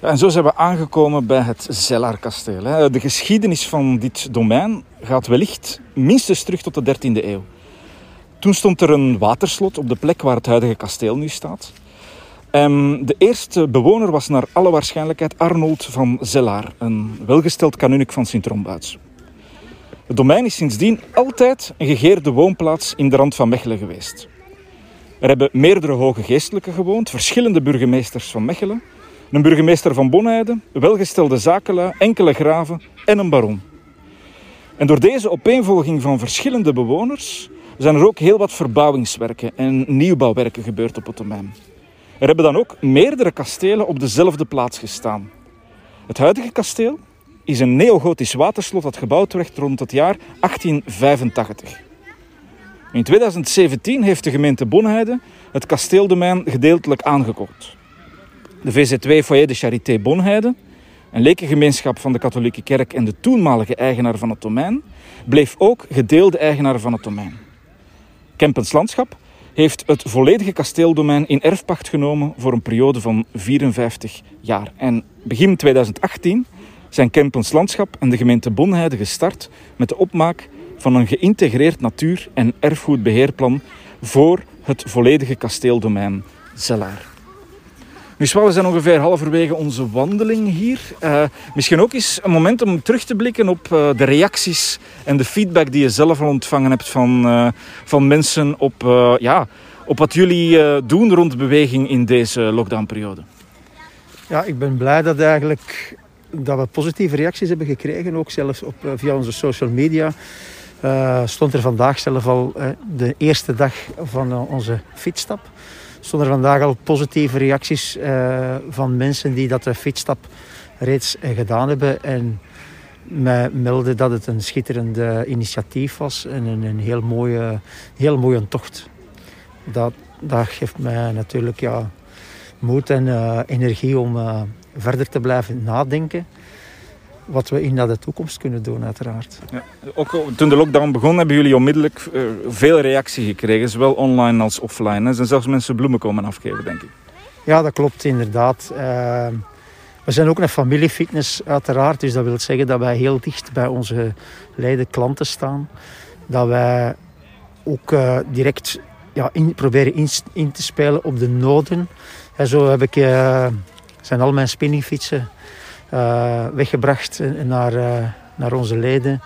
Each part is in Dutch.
En zo zijn we aangekomen bij het Zellaar-kasteel. De geschiedenis van dit domein gaat wellicht minstens terug tot de 13e eeuw. Toen stond er een waterslot op de plek waar het huidige kasteel nu staat. Ehm, de eerste bewoner was naar alle waarschijnlijkheid Arnold van Zellaar, een welgesteld kanunnik van Sint-Rombuits. Het domein is sindsdien altijd een gegeerde woonplaats in de rand van Mechelen geweest. Er hebben meerdere hoge geestelijken gewoond, verschillende burgemeesters van Mechelen, een burgemeester van Bonheide, welgestelde zakenlui, enkele graven en een baron. En door deze opeenvolging van verschillende bewoners zijn er ook heel wat verbouwingswerken en nieuwbouwwerken gebeurd op het domein. Er hebben dan ook meerdere kastelen op dezelfde plaats gestaan. Het huidige kasteel is een neogotisch waterslot dat gebouwd werd rond het jaar 1885. In 2017 heeft de gemeente Bonheide het kasteeldomein gedeeltelijk aangekocht. De VZ2 Foyer de Charité Bonheide, een lekengemeenschap van de katholieke kerk en de toenmalige eigenaar van het domein, bleef ook gedeelde eigenaar van het domein. Kempens Landschap heeft het volledige kasteeldomein in erfpacht genomen voor een periode van 54 jaar. En begin 2018 zijn Kempens Landschap en de gemeente Bonheide gestart met de opmaak van een geïntegreerd natuur- en erfgoedbeheerplan voor het volledige kasteeldomein Zellaar. Nu, we zijn ongeveer halverwege onze wandeling hier. Uh, misschien ook eens een moment om terug te blikken op uh, de reacties en de feedback die je zelf al ontvangen hebt van, uh, van mensen op, ja, op wat jullie doen rond beweging in deze lockdownperiode. Ja, ik ben blij dat, eigenlijk, dat we positieve reacties hebben gekregen, ook zelfs op, via onze social media. stond er vandaag zelf al de eerste dag van onze fietsstap stonden er vandaag al positieve reacties uh, van mensen die dat de fietsstap reeds uh, gedaan hebben. En mij melden dat het een schitterend initiatief was en een, een, heel, mooie, heel mooie tocht. Dat, dat geeft mij natuurlijk ja, moed en energie om verder te blijven nadenken wat we in naar de toekomst kunnen doen, uiteraard. Ja. Ook toen de lockdown begon, hebben jullie onmiddellijk uh, veel reactie gekregen, zowel online als offline. Er zijn zelfs mensen bloemen komen afgeven, denk ik. Ja, dat klopt inderdaad. Uh, we zijn ook een familiefitness, uiteraard. Dus dat wil zeggen dat wij heel dicht bij onze leide klanten staan. Dat wij ook uh, direct ja, in, proberen in, in, te spelen op de noden. En zo heb ik, zijn al mijn spinningfietsen weggebracht naar, uh, naar onze leden.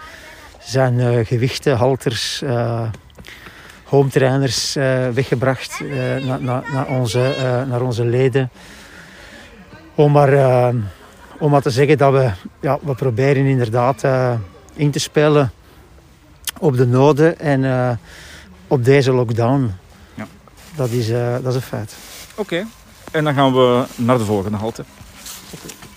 Zijn uh, gewichten, halters, home trainers weggebracht naar, naar, naar, onze, naar onze leden. Om maar, om maar te zeggen dat we, ja, we proberen inderdaad in te spelen op de noden en op deze lockdown. Ja. Dat, is, dat is een feit. Oké, en dan gaan we naar de volgende halte. Okay.